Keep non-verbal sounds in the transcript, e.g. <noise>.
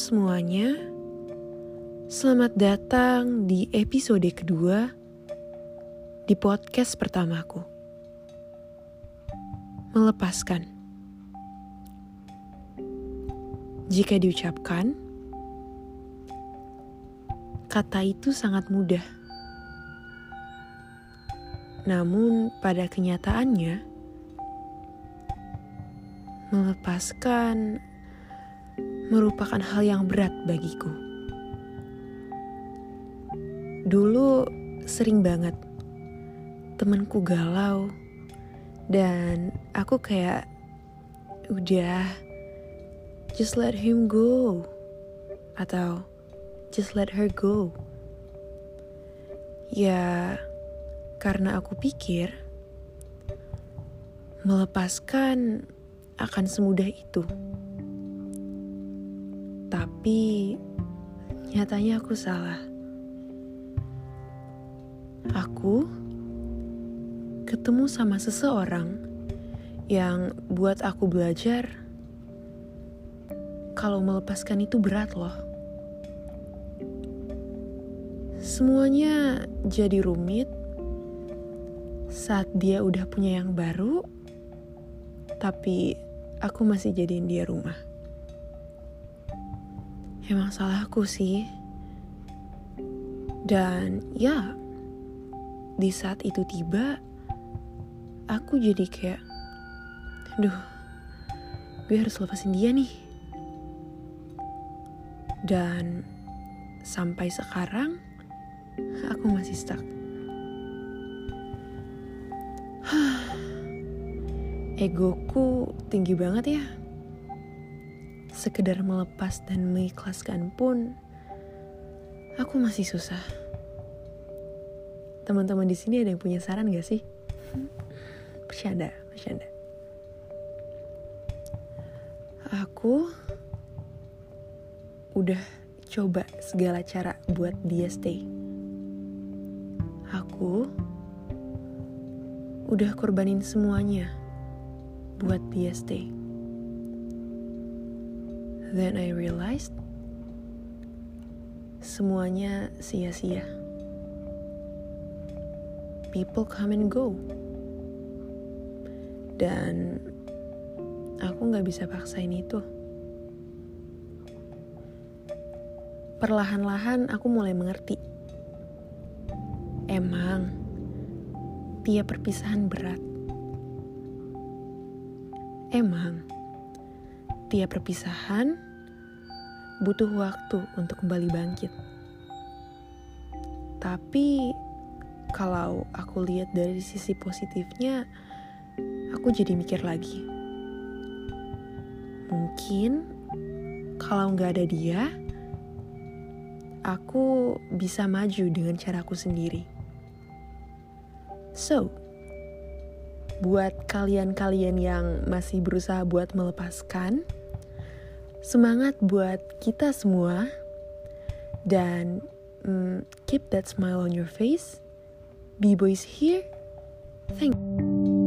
semuanya, selamat datang di episode kedua di podcast pertamaku. Melepaskan. Jika diucapkan, kata itu sangat mudah. Namun pada kenyataannya, melepaskan merupakan hal yang berat bagiku. Dulu sering banget temenku galau dan aku kayak udah just let him go atau just let her go. Ya, karena aku pikir melepaskan akan semudah itu. Tapi nyatanya aku salah. Aku ketemu sama seseorang yang buat aku belajar kalau melepaskan itu berat loh. Semuanya jadi rumit saat dia udah punya yang baru, tapi aku masih jadiin dia rumah. Emang salahku sih. Dan ya, di saat itu tiba, aku jadi kayak, aduh, gue harus lepasin dia nih. Dan sampai sekarang, aku masih stuck. <sighs> Egoku tinggi banget ya sekedar melepas dan mengikhlaskan pun aku masih susah. Teman-teman di sini ada yang punya saran gak sih? Bercanda, bercanda. Aku udah coba segala cara buat dia stay. Aku udah korbanin semuanya buat dia stay. Then I realized semuanya sia-sia. People come and go. Dan aku gak bisa paksain itu. Perlahan-lahan aku mulai mengerti. Emang, tiap perpisahan berat. Emang, tiap perpisahan butuh waktu untuk kembali bangkit. Tapi kalau aku lihat dari sisi positifnya, aku jadi mikir lagi. Mungkin kalau nggak ada dia, aku bisa maju dengan caraku sendiri. So, buat kalian-kalian yang masih berusaha buat melepaskan, Semangat buat kita semua dan mm, keep that smile on your face. B-boys here. Thank you.